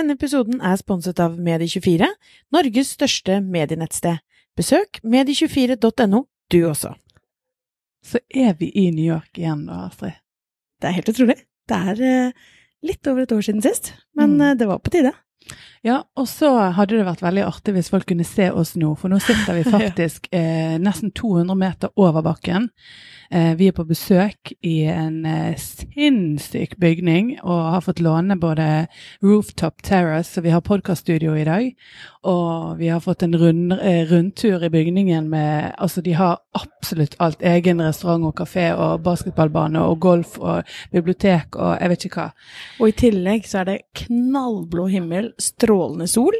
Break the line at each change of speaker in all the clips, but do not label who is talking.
Denne episoden er sponset av Medie24, Norges største medienettsted. Besøk medie24.no, du også.
Så er vi i New York igjen da, Astrid.
Det er helt utrolig. Det er eh, litt over et år siden sist, men
Mm.
eh, det var på tide.
Ja, og så hadde det vært veldig artig hvis folk kunne se oss nå, for nå sitter vi faktisk eh, nesten 200 meter over bakken. Eh, vi er på besøk i en eh, sinnssyk bygning og har fått låne både Rooftop Terrace, så vi har podkaststudio i dag, og vi har fått en rund, eh, rundtur i bygningen med Altså, de har absolutt alt. Egen restaurant og kafé og basketballbane og golf og bibliotek og jeg vet ikke hva.
Og i tillegg så er det knallblå himmel, strålende sol,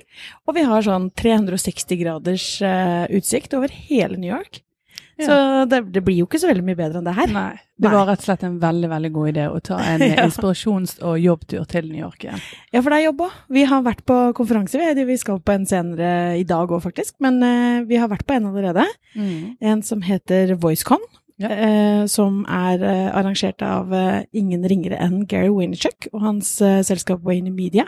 og vi har sånn 360 graders utsikt over hele New York.
Ja.
Så det, det blir jo ikke så veldig mye bedre enn det her.
Nei. Det var rett og slett en veldig veldig god idé å ta en
Ja.
inspirasjons- og jobbtur til New York igjen.
Ja, for det er jobb òg. Vi har vært på konferanse. Vi, vi skal på en senere i dag òg, faktisk. Men uh, vi har vært på en allerede. En som heter VoiceCon.
Ja.
Uh, som er uh, arrangert av ingen ringere enn Gary Vaynerchuk og hans selskap Wayne Media.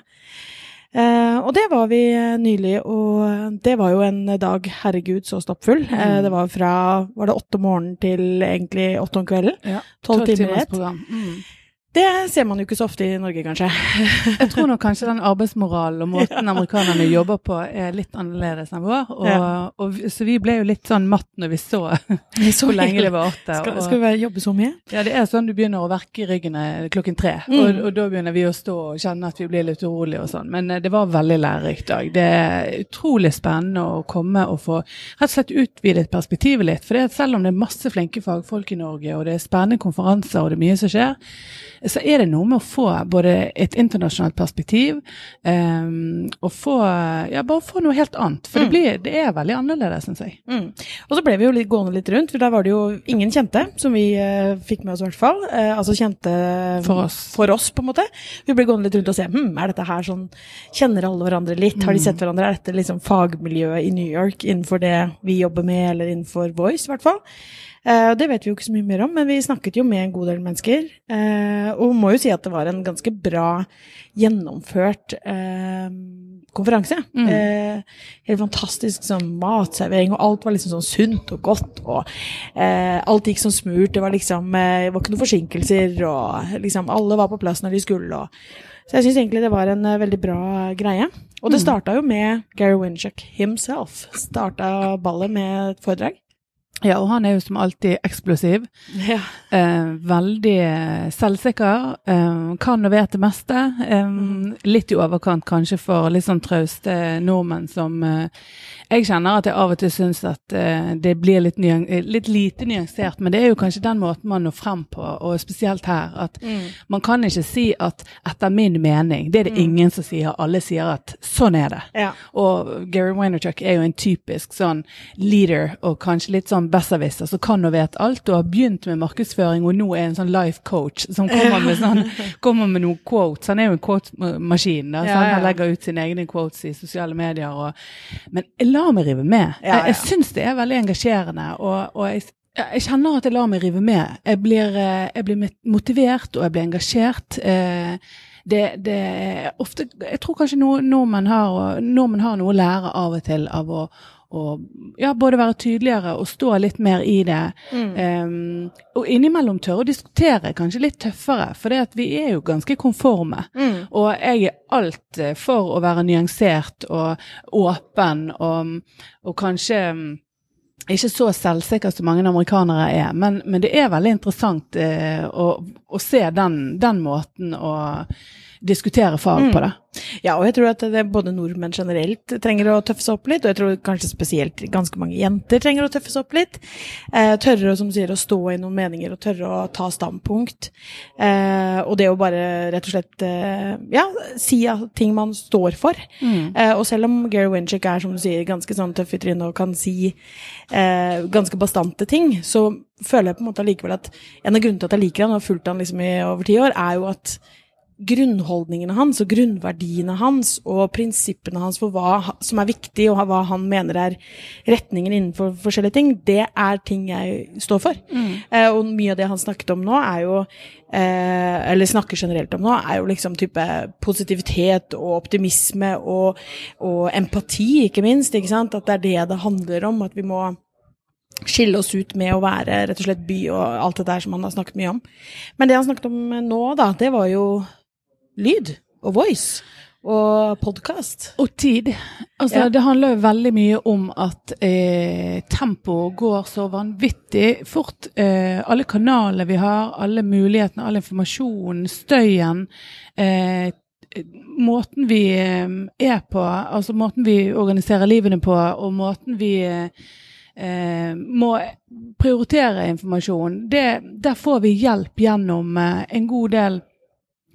Eh, og det var vi eh, nylig, og det var jo en dag, herregud, så stappfull. Eh,
Mm.
det var fra var det åtte om morgenen til egentlig åtte om kvelden.
Ja.
Tolv timer i ett. Det ser man jo ikke så ofte i Norge, kanskje.
Jeg tror nok kanskje den arbeidsmoralen og måten amerikanerne jobber på er litt annerledes enn vår. Og,
Ja.
og, så vi ble jo litt sånn matt når vi så hvor lenge det varte.
Skal, skal vi jobbe så mye?
Ja, det er sånn du begynner å verke i ryggen eh, klokken tre,
Mm.
og, og da begynner vi å stå og kjenne at vi blir litt urolige og sånn. Men eh, det var veldig lærerikt dag. Det er utrolig spennende å komme og få rett og slett utvidet perspektivet litt. For selv om det er masse flinke fagfolk i Norge, og det er spennende konferanser og det er mye som skjer, så er det noe med å få både et internasjonalt perspektiv um, og få Ja, bare få noe helt annet. For det,
Mm.
blir, det er veldig annerledes, syns jeg.
Mm. Og så ble vi jo litt gående litt rundt, for der var det jo ingen kjente, som vi uh, fikk med oss i hvert fall. Uh, altså kjente
For oss.
for oss, på en måte. Vi ble gående litt rundt og se, hm, er dette her sånn, kjenner alle hverandre litt? Har de sett hverandre? Er dette liksom fagmiljøet i New York innenfor det vi jobber med, eller innenfor Voice, i hvert fall? Eh, det vet vi jo ikke så mye mer om, men vi snakket jo med en god del mennesker. Eh, og må jo si at det var en ganske bra gjennomført eh, konferanse.
Mm.
Helt fantastisk sånn matservering, og alt var liksom sånn sunt og godt. Og eh, alt gikk som smurt. Det var liksom det var ikke noen forsinkelser, og liksom alle var på plass når de skulle. Og, så jeg syns egentlig det var en veldig bra greie. Og det
Mm.
starta jo med Gary Winchuk himself. Starta ballet med et foredrag.
Ja, og han er jo som alltid eksplosiv.
Ja.
Eh, veldig eh, selvsikker. Eh, kan og vet det meste. Eh,
Mm.
Litt i overkant kanskje for litt sånn trauste nordmenn som eh, Jeg kjenner at jeg av og til syns at eh, det blir litt, litt lite nyansert, men det er jo kanskje den måten man når frem på, og spesielt her. At
Mm.
man kan ikke si at 'etter min mening', det er det
Mm.
ingen som sier. Alle sier at 'sånn er det'.
ja.
Og Gary Vaynerchuk er jo en typisk sånn leader og kanskje litt sånn besserwisser som kan og vet alt og har begynt med markedsføring og nå er en sånn life coach som kommer med, sånn, kommer med noen quotes. Han er jo en quote-maskin. Ja,
Ja,
Han legger ut sine egne quotes i sosiale medier. Og, men lar meg rive med.
Ja,
Jeg, jeg syns det er veldig engasjerende. og, og jeg jeg kjenner at jeg lar meg rive med. Jeg blir, eh, jeg blir motivert, og jeg blir engasjert. Eh, Det, det ofte Jeg tror kanskje no, nordmenn, har, nordmenn har noe å lære av og til av å, å ja, både være tydeligere og stå litt mer i det.
Mm.
Um, og innimellom tørre å diskutere kanskje litt tøffere, for det at vi er jo ganske konforme.
Mm.
Og jeg er alt eh, for å være nyansert og åpen og, og kanskje mm, ikke så selvsikker som mange amerikanere er, men, men det er veldig interessant eh, å, å se den, den måten å diskutere fag på, det.
Ja, og jeg tror at det, både nordmenn generelt trenger å tøffe seg opp litt, og jeg tror kanskje spesielt ganske mange jenter trenger å tøffe seg opp litt. Eh, tørre som du sier, å stå i noen meninger, og tørre å ta standpunkt. Eh, og det å bare rett og slett eh, ja, si ting man står for. Eh, og selv om Gary Winchick er, som du sier, ganske sånn tøff i trynet og kan si eh, ganske bastante ting, så føler jeg på en måte allikevel at en av grunnene til at jeg liker han og har fulgt han liksom i over ti år, er jo at grunnholdningene hans og grunnverdiene hans og prinsippene hans for hva som er viktig, og hva han mener er retningen innenfor forskjellige ting, det er ting jeg står for. Eh, og mye av det han snakket om nå, er jo eh, Eller snakker generelt om nå, er jo liksom type positivitet og optimisme og, og empati, ikke minst. ikke sant? At det er det det handler om. At vi må skille oss ut med å være rett og slett by og alt det der som han har snakket mye om. Men det han snakket om nå, da, det var jo lyd og voice og podkast.
Og tid. Altså,
Ja.
Det handler jo veldig mye om at eh, tempoet går så vanvittig fort. Eh, alle kanalene vi har, alle mulighetene, all informasjonen, støyen. Eh, måten vi eh, er på, altså måten vi organiserer livene på, og måten vi eh, eh, må prioritere informasjon, det, der får vi hjelp gjennom eh, en god del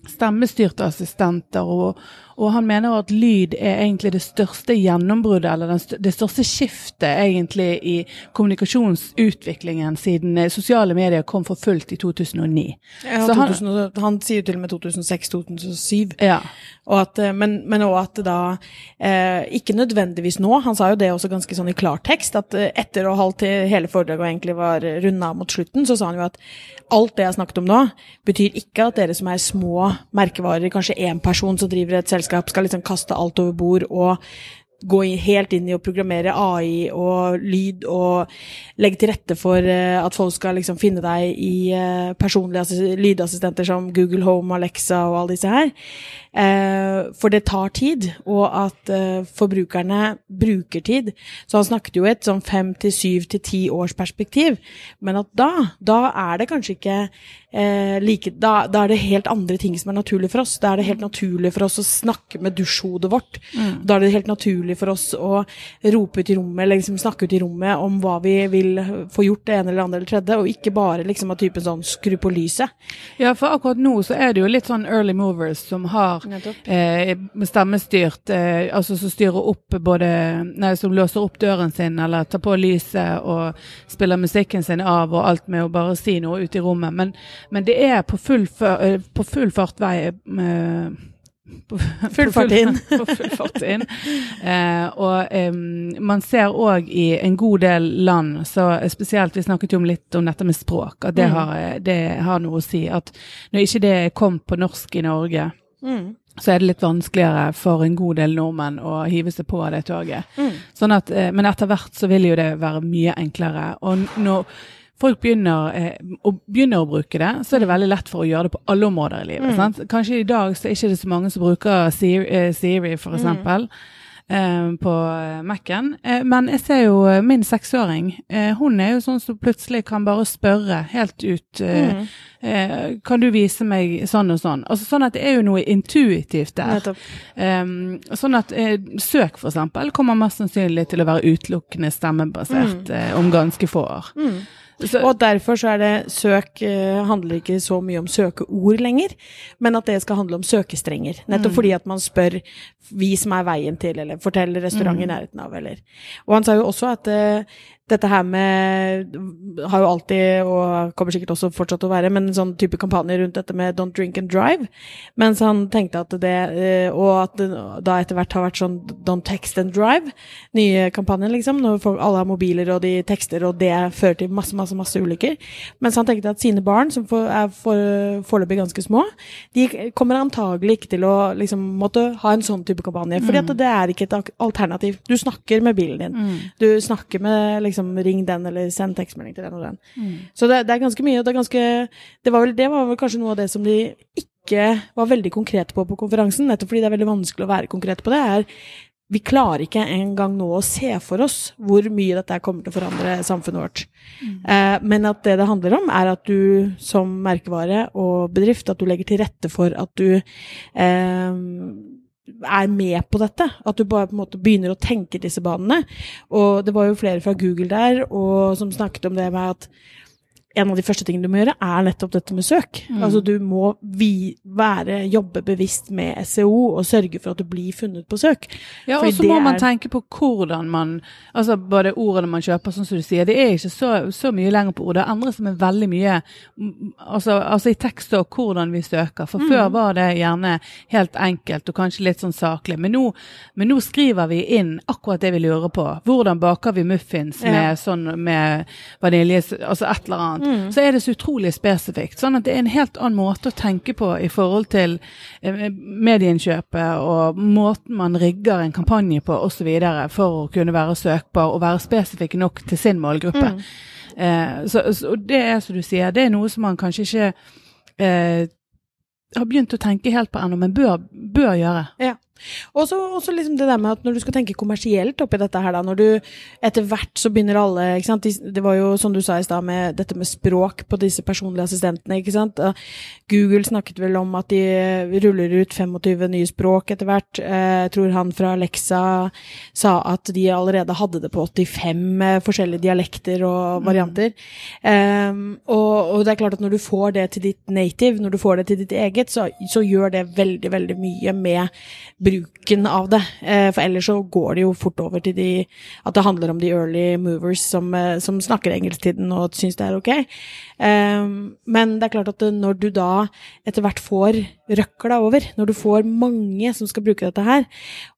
stemmestyrte assistenter, og, og han mener at lyd er egentlig det største gjennombruddet, eller den det største skiftet egentlig i kommunikasjonsutviklingen siden eh, sosiale medier kom for fullt i 2009.
Ja,
Så han-
2000, og- han sier til og med 2006-2007.
Ja.
Eh, men, men også at da eh, Ikke nødvendigvis nå, han sa jo det også ganske sånn i klartekst, at eh, etter å ha holdt hele foredraget og egentlig var runda mot slutten, så sa han jo at alt det jeg har snakket om nå, betyr ikke at dere som er små merkevarer, kanskje én person som driver et selskap, skal liksom kaste alt over bord og gå helt inn i å programmere AI og lyd og legge til rette for eh, at folk skal liksom finne deg i eh, personlige lydassistenter som Google Home, Alexa og alle disse her. Eh, for det tar tid, og at forbrukerne bruker tid. Så han snakket jo et sånn fem til syv til ti års perspektiv. Men at da, da er det kanskje ikke eh, like da, da er det helt andre ting som er naturlig for oss. Da er det helt naturlig for oss å snakke med dusjhodet vårt. Da er det helt naturlig for oss å rope ut i rommet, eller liksom snakke ut i rommet om hva vi vil få gjort det ene eller andre eller tredje, og ikke bare liksom av typen sånn skru på lyset.
ja, for akkurat nå så er det jo litt sånn early movers som har eh, stemmestyrt, eh, altså som styrer opp både Nei, som låser opp døren sin, eller tar på lyset og spiller musikken sin av og alt med å bare si noe ute i rommet. Men, men det er på full, før- eh, på full fart vei eh, på,
Full fart inn.
på full fart inn. Eh, og eh, man ser òg i en god del land, så spesielt Vi snakket jo om litt om dette med språk, at det,
Mm.
har, eh, det har noe å si. At når ikke det kom på norsk i Norge,
Mm.
så er det litt vanskeligere for en god del nordmenn å hive seg på det toget.
Mm.
Sånn at, eh, men etter hvert så vil jo det være mye enklere. Og når folk begynner, eh, begynner å bruke det, så er det veldig lett for å gjøre det på alle områder i livet.
Mm.
Kanskje i dag så er ikke så mange som bruker Siri, eh, Siri for
Mm.
eksempel. eh, På eh, Mac-en. Eh, Men jeg ser jo min seksåring. Hun er jo sånn som plutselig kan bare spørre helt ut
Mm.
Kan du vise meg sånn og sånn? Altså Sånn at det er jo noe intuitivt der. Um, sånn at søk, for eksempel, kommer mest sannsynlig til å være utelukkende stemmebasert eh, om ganske få år.
Mm.
Så,
Og derfor så er det søk eh, handler ikke så mye om søkeord lenger, men at det skal handle om søkestrenger. Nettopp fordi at man spør vi som er veien til, eller forteller restaurant i nærheten av, eller Og han sa jo også at eh, dette her med har jo alltid, og kommer sikkert også fortsatt å være, men en sånn type kampanje rundt dette med don't drink and drive. Mens han tenkte at det, eh, og at det da etter hvert har vært sånn don't text and drive, nye kampanjen liksom, når folk, alle har mobiler og de tekster, og det fører til masse, masse, masse ulykker. Mens han tenkte at sine barn, som er for, foreløpig ganske små, de kommer antagelig ikke til å liksom måtte ha en sånn type kampanje, fordi at det er ikke et alternativ. Du snakker med bilen din.
mm,
Du snakker med liksom ring den, eller send tekstmelding til den og den.
mm.
Så det, det er ganske mye, det er ganske Det var vel, det var vel kanskje noe av det som de ikke var veldig konkrete på på konferansen, nettopp fordi det er veldig vanskelig å være konkret på det, er vi klarer ikke engang nå å se for oss hvor mye dette kommer til å forandre samfunnet vårt. Eh, men at det det handler om, er at du som merkevare og bedrift, at du legger til rette for at du eh, er med på dette. At du bare på en måte begynner å tenke disse banene. Og det var jo flere fra Google der og som snakket om det med at en av de første tingene du må gjøre, er nettopp dette med søk.
Mm.
Altså du må vi, være, jobbe bevisst med SEO og sørge for at du blir funnet på søk.
Ja, og så må
det
man
er-
tenke på hvordan man Altså både ordene man kjøper, sånn som du sier. Det er ikke så, så mye lenger på ord. Det endrer seg med veldig mye mm, altså, altså i tekst og hvordan vi søker. For før var det gjerne helt enkelt og kanskje litt sånn saklig. Men nå, men nå skriver vi inn akkurat det vi lurer på. Hvordan baker vi muffins
Ja.
med, sånn, med vanilje, altså et eller annet. Så er det så utrolig spesifikt. Sånn at det er en helt annen måte å tenke på i forhold til eh, medieinnkjøpet og måten man rigger en kampanje på osv. for å kunne være søkbar og være spesifikk nok til sin målgruppe. Eh, så, så det er som du sier, det er noe som man kanskje ikke eh, har begynt å tenke helt på ennå, men bør, bør gjøre.
Ja. Og så liksom det der med at når du skal tenke kommersielt oppi dette her, da, når du etter hvert så begynner alle ikke sant? Det var jo som du sa i stad, med dette med språk på disse personlige assistentene. ikke sant? Google snakket vel om at de ruller ut 25 nye språk etter hvert. Eh, Jeg tror han fra Alexa sa at de allerede hadde det på 85 eh, forskjellige dialekter og varianter. Um, og, og det er klart at når du får det til ditt native, når du får det til ditt eget, så, så gjør det veldig, veldig mye med bruken av det. Eh, for ellers så går det jo fort over til de at det handler om de early movers som, eh, som snakker engelsktiden og syns det er ok. Um, men det er klart at når du da etter hvert får røkla over, når du får mange som skal bruke dette her,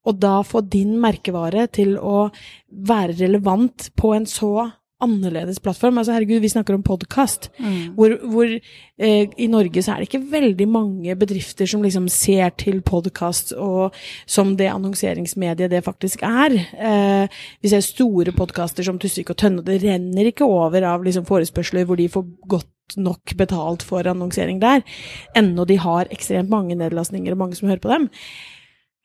og da få din merkevare til å være relevant på en så annerledes plattform. Altså herregud, vi snakker om podkast. Hvor, hvor eh, i Norge så er det ikke veldig mange bedrifter som liksom ser til podkast som det annonseringsmediet det faktisk er. Eh, vi ser store podkaster som Tusvik og Tønne, det renner ikke over av liksom forespørsler hvor de får godt nok betalt for annonsering der, ennå de har ekstremt mange nedlastninger og mange som hører på dem.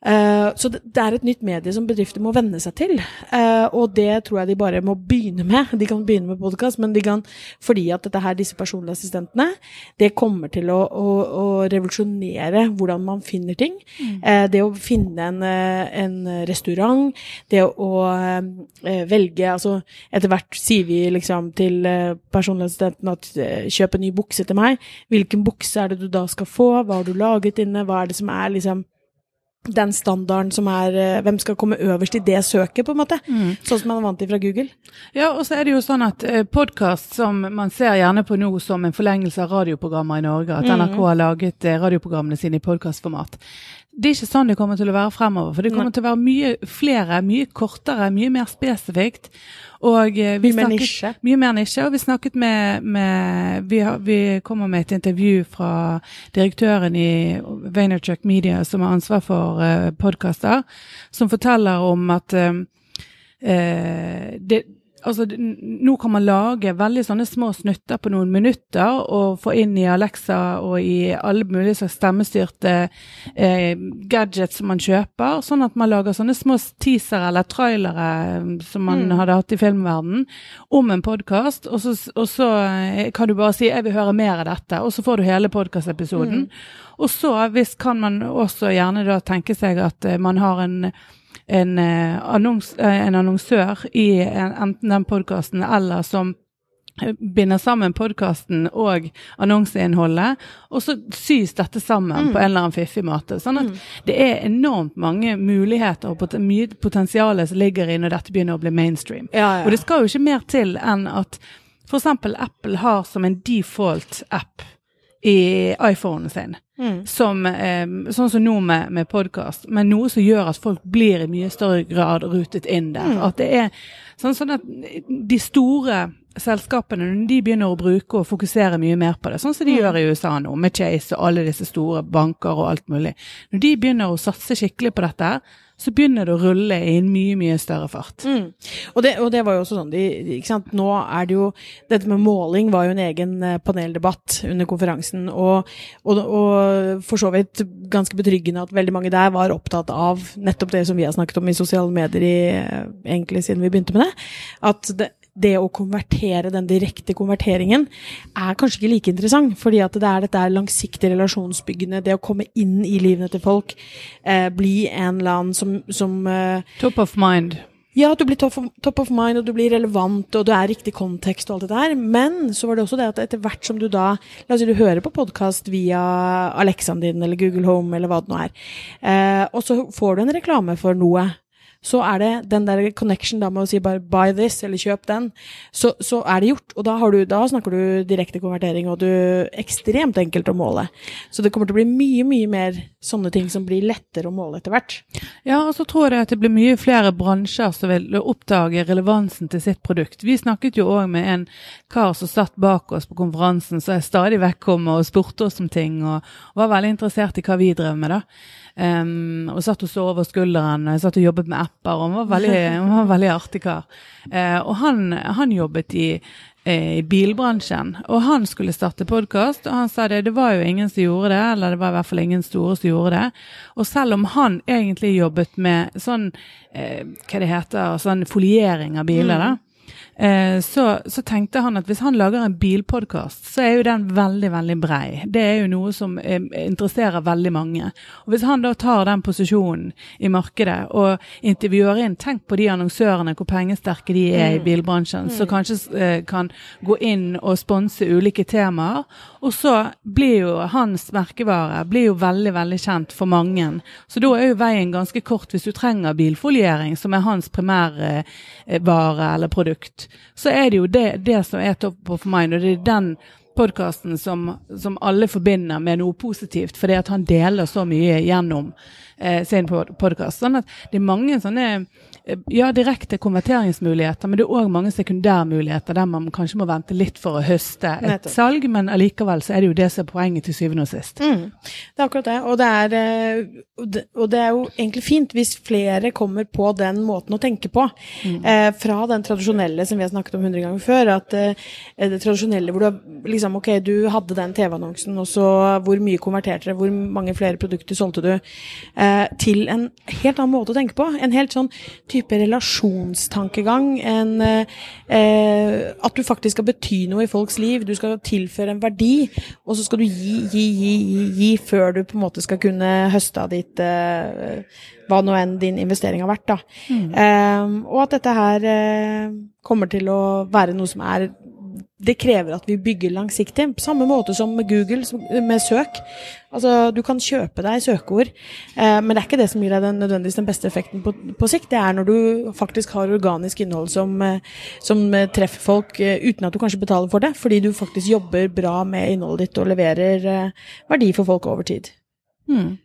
Eh, så det, er et nytt medie som bedrifter må venne seg til, eh, og det tror jeg de bare må begynne med. De kan begynne med podkast, men de kan, fordi at dette her, disse personlige assistentene, det kommer til å, å, å revolusjonere hvordan man finner ting. Eh, det å finne en, en restaurant, det å velge Altså etter hvert sier vi liksom til personlige personlig assistenten at kjøp en ny bukse til meg. Hvilken bukse er det du da skal få? Hva har du laget inne? Hva er det som er liksom den standarden som er eh, Hvem skal komme øverst i det søket, på en måte? Sånn som man er vant til fra Google.
Ja, og så er det jo sånn at eh, podkast, som man ser gjerne på nå som en forlengelse av radioprogrammer i Norge, at NRK har laget eh, radioprogrammene sine i podkastformat. Det er ikke sånn det kommer til å være fremover. For det kommer til å være mye flere, mye kortere, mye mer spesifikt. Og eh, vi
Mye
snakket-
nisje.
Mye mer nisje. Og vi snakket med, med vi, har, vi kommer med et intervju fra direktøren i Vaynerchuk Media, som har ansvar for uh, podkaster, som forteller om at uh, eh, det, altså, nå kan man lage veldig sånne små snutter på noen minutter og få inn i Alexa og i alle mulige slags stemmestyrte eh, gadgets som man kjøper, sånn at man lager sånne små teasere eller trailere eh, som man
Mm.
hadde hatt i filmverden om en podkast, og, så- og så eh, kan du bare si 'jeg vil høre mer av dette', og så får du hele podkastepisoden. Og så hvis kan man også gjerne da tenke seg at eh, man har en en, eh, annons, eh, en annonsør i en, enten den podkasten eller som binder sammen podkasten og annonseinnholdet, og så sys dette sammen på en eller annen fiffig måte. Sånn at det er enormt mange muligheter og pot mye potensial som ligger i når dette begynner å bli mainstream.
Ja, ja.
Og det skal jo ikke mer til enn at f.eks. Apple har som en default app i iPhonen sin.
Mm.
Som, eh, sånn som nå med, med podkast, men noe som gjør at folk blir i mye større grad rutet inn der.
Mm.
At det er sånn, sånn at de store selskapene, når de begynner å bruke og fokusere mye mer på det, sånn som de
Mm.
gjør i USA nå, med Chase og alle disse store banker og alt mulig. Når de begynner å satse skikkelig på dette, her, så begynner det å rulle i en mye, mye større fart.
Mm. Og, det, og det var jo også sånn ikke sant? Nå er det jo Dette med måling var jo en egen eh, paneldebatt under konferansen, og, og, og for så vidt ganske betryggende at veldig mange der var opptatt av nettopp det som vi har snakket om i sosiale medier i, eh, egentlig siden vi begynte med det. At det, det å konvertere, den direkte konverteringen, er kanskje ikke like interessant. Fordi at det er dette langsiktige langsiktig relasjonsbyggende, det å komme inn i livene til folk, eh, bli en eller annen som, som eh,
Top of mind.
Ja, at du blir top of, top of mind, og du blir relevant, og du er riktig kontekst og alt det der. Men så var det også det at etter hvert som du da La oss si du hører på podkast via Alexaen din eller Google Home eller hva det nå er, eh, og så får du en reklame for noe så er det den der connection da med å si bare 'buy this' eller 'kjøp den', så, så er det gjort. Og da, du, da, snakker du direkte konvertering, og du ekstremt enkelt å måle. Så det kommer til å bli mye, mye mer sånne ting som blir lettere å måle etter hvert.
Ja, og så tror jeg at det blir mye flere bransjer som vil oppdage relevansen til sitt produkt. Vi snakket jo òg med en kar som satt bak oss på konferansen, som stadig vekk kom og spurte oss om ting, og var veldig interessert i hva vi drev med, da. Um, og satt og så over skulderen. Jeg satt og jobbet med apper. og Han var veldig, han var veldig artig kar. Uh, og han, han jobbet i, i, bilbransjen, og han skulle starte podkast. Og han sa det, det var jo ingen som gjorde det, eller det var i hvert fall ingen store som gjorde det. Og selv om han egentlig jobbet med sånn, eh, hva det heter, sånn foliering av biler, mm. da Eh, så, så, tenkte han at hvis han lager en bilpodkast, så er jo den veldig veldig brei. Det er jo noe som eh, interesserer veldig mange. Og Hvis han da tar den posisjonen i markedet og intervjuer inn Tenk på de annonsørene, hvor pengesterke de er i mm. bilbransjen, mm. som kanskje eh, kan gå inn og sponse ulike temaer. Og så blir jo hans merkevare blir jo veldig veldig kjent for mange. Så da er jo veien ganske kort hvis du trenger bilfoliering, som er hans primærvare eller produkt så er det jo det, det som er top of mind, og det er den podkasten som, som, alle forbinder med noe positivt, fordi at han deler så mye gjennom eh, sin podkast. Sånn at det er mange sånne ja, direkte konverteringsmuligheter, men det er òg mange sekundærmuligheter der man kanskje må vente litt for å høste et Nettopp. salg, men allikevel så er det jo det som er poenget til syvende og sist.
Mm. Det er akkurat det. Og det er, eh, og det er, jo egentlig fint hvis flere kommer på den måten å tenke på. Mm. Eh, fra den tradisjonelle som vi har snakket om hundre ganger før, at eh, det tradisjonelle hvor du liksom ok, du hadde den TV-annonsen, og så hvor mye konverterte det, hvor mange flere produkter solgte du, eh, til en helt annen måte å tenke på. En helt sånn type relasjonstankegang. En, eh, at du faktisk skal bety noe i folks liv. Du skal tilføre en verdi, og så skal du gi, gi, gi, gi, gi før du på en måte skal kunne høste av ditt eh, hva nå enn din investering har vært. da. Mm. Eh, og at dette her uh, kommer til å være noe som er det krever at vi bygger langsiktig. På samme måte som med Google, med søk. Altså, du kan kjøpe deg søkeord, eh, men det er ikke det som gir deg den, nødvendigvis den beste effekten på, på, sikt. Det er når du faktisk har organisk innhold som, eh, som eh, treffer folk eh, uten at du kanskje betaler for det, fordi du faktisk jobber bra med innholdet ditt og leverer eh, verdi for folk over tid.
Hmm.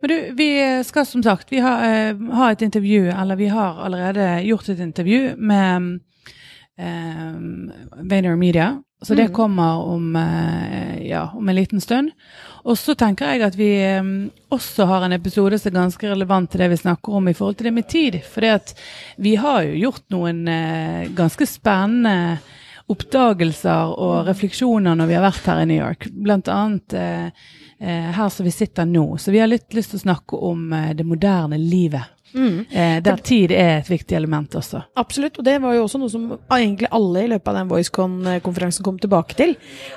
Men du, vi skal som sagt vi har, uh, ha et intervju, eller vi har allerede gjort et intervju med Vayner Media. Så det mm. kommer om, uh, ja, om en liten stund. Og så tenker jeg at vi um, også har en episode som er ganske relevant til det vi snakker om i forhold til det med tid. For vi har jo gjort noen uh, ganske spennende oppdagelser og refleksjoner når vi har vært her i New York. Blant annet eh, her som vi sitter nå. Så vi har litt lyst til å snakke om det moderne livet. Mm. Eh, der tid er et viktig element også.
Absolutt, og det var jo også noe som egentlig alle i løpet av den VoiceCon-konferansen kom tilbake til.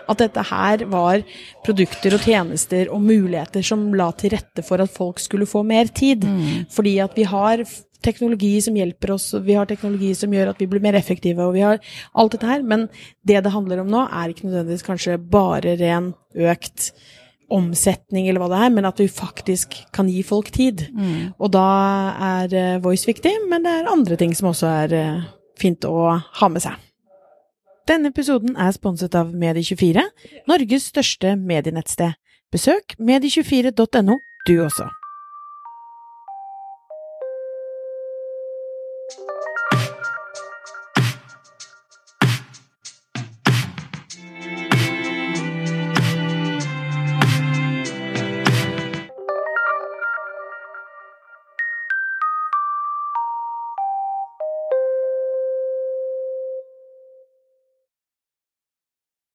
At dette her var produkter og tjenester og muligheter som la til rette for at folk skulle få mer tid. Mm. Fordi at vi har teknologi som hjelper oss, vi har teknologi som gjør at vi blir mer effektive, og vi har alt dette her. Men det det handler om nå, er ikke nødvendigvis kanskje bare ren økt omsetning eller hva det er, men at vi faktisk kan gi folk tid. Mm. Og da er uh, voice viktig, men det er andre ting som også er uh, fint å ha med seg. Denne episoden er sponset av Medie24, Norges største medienettsted. Besøk medie24.no, du også.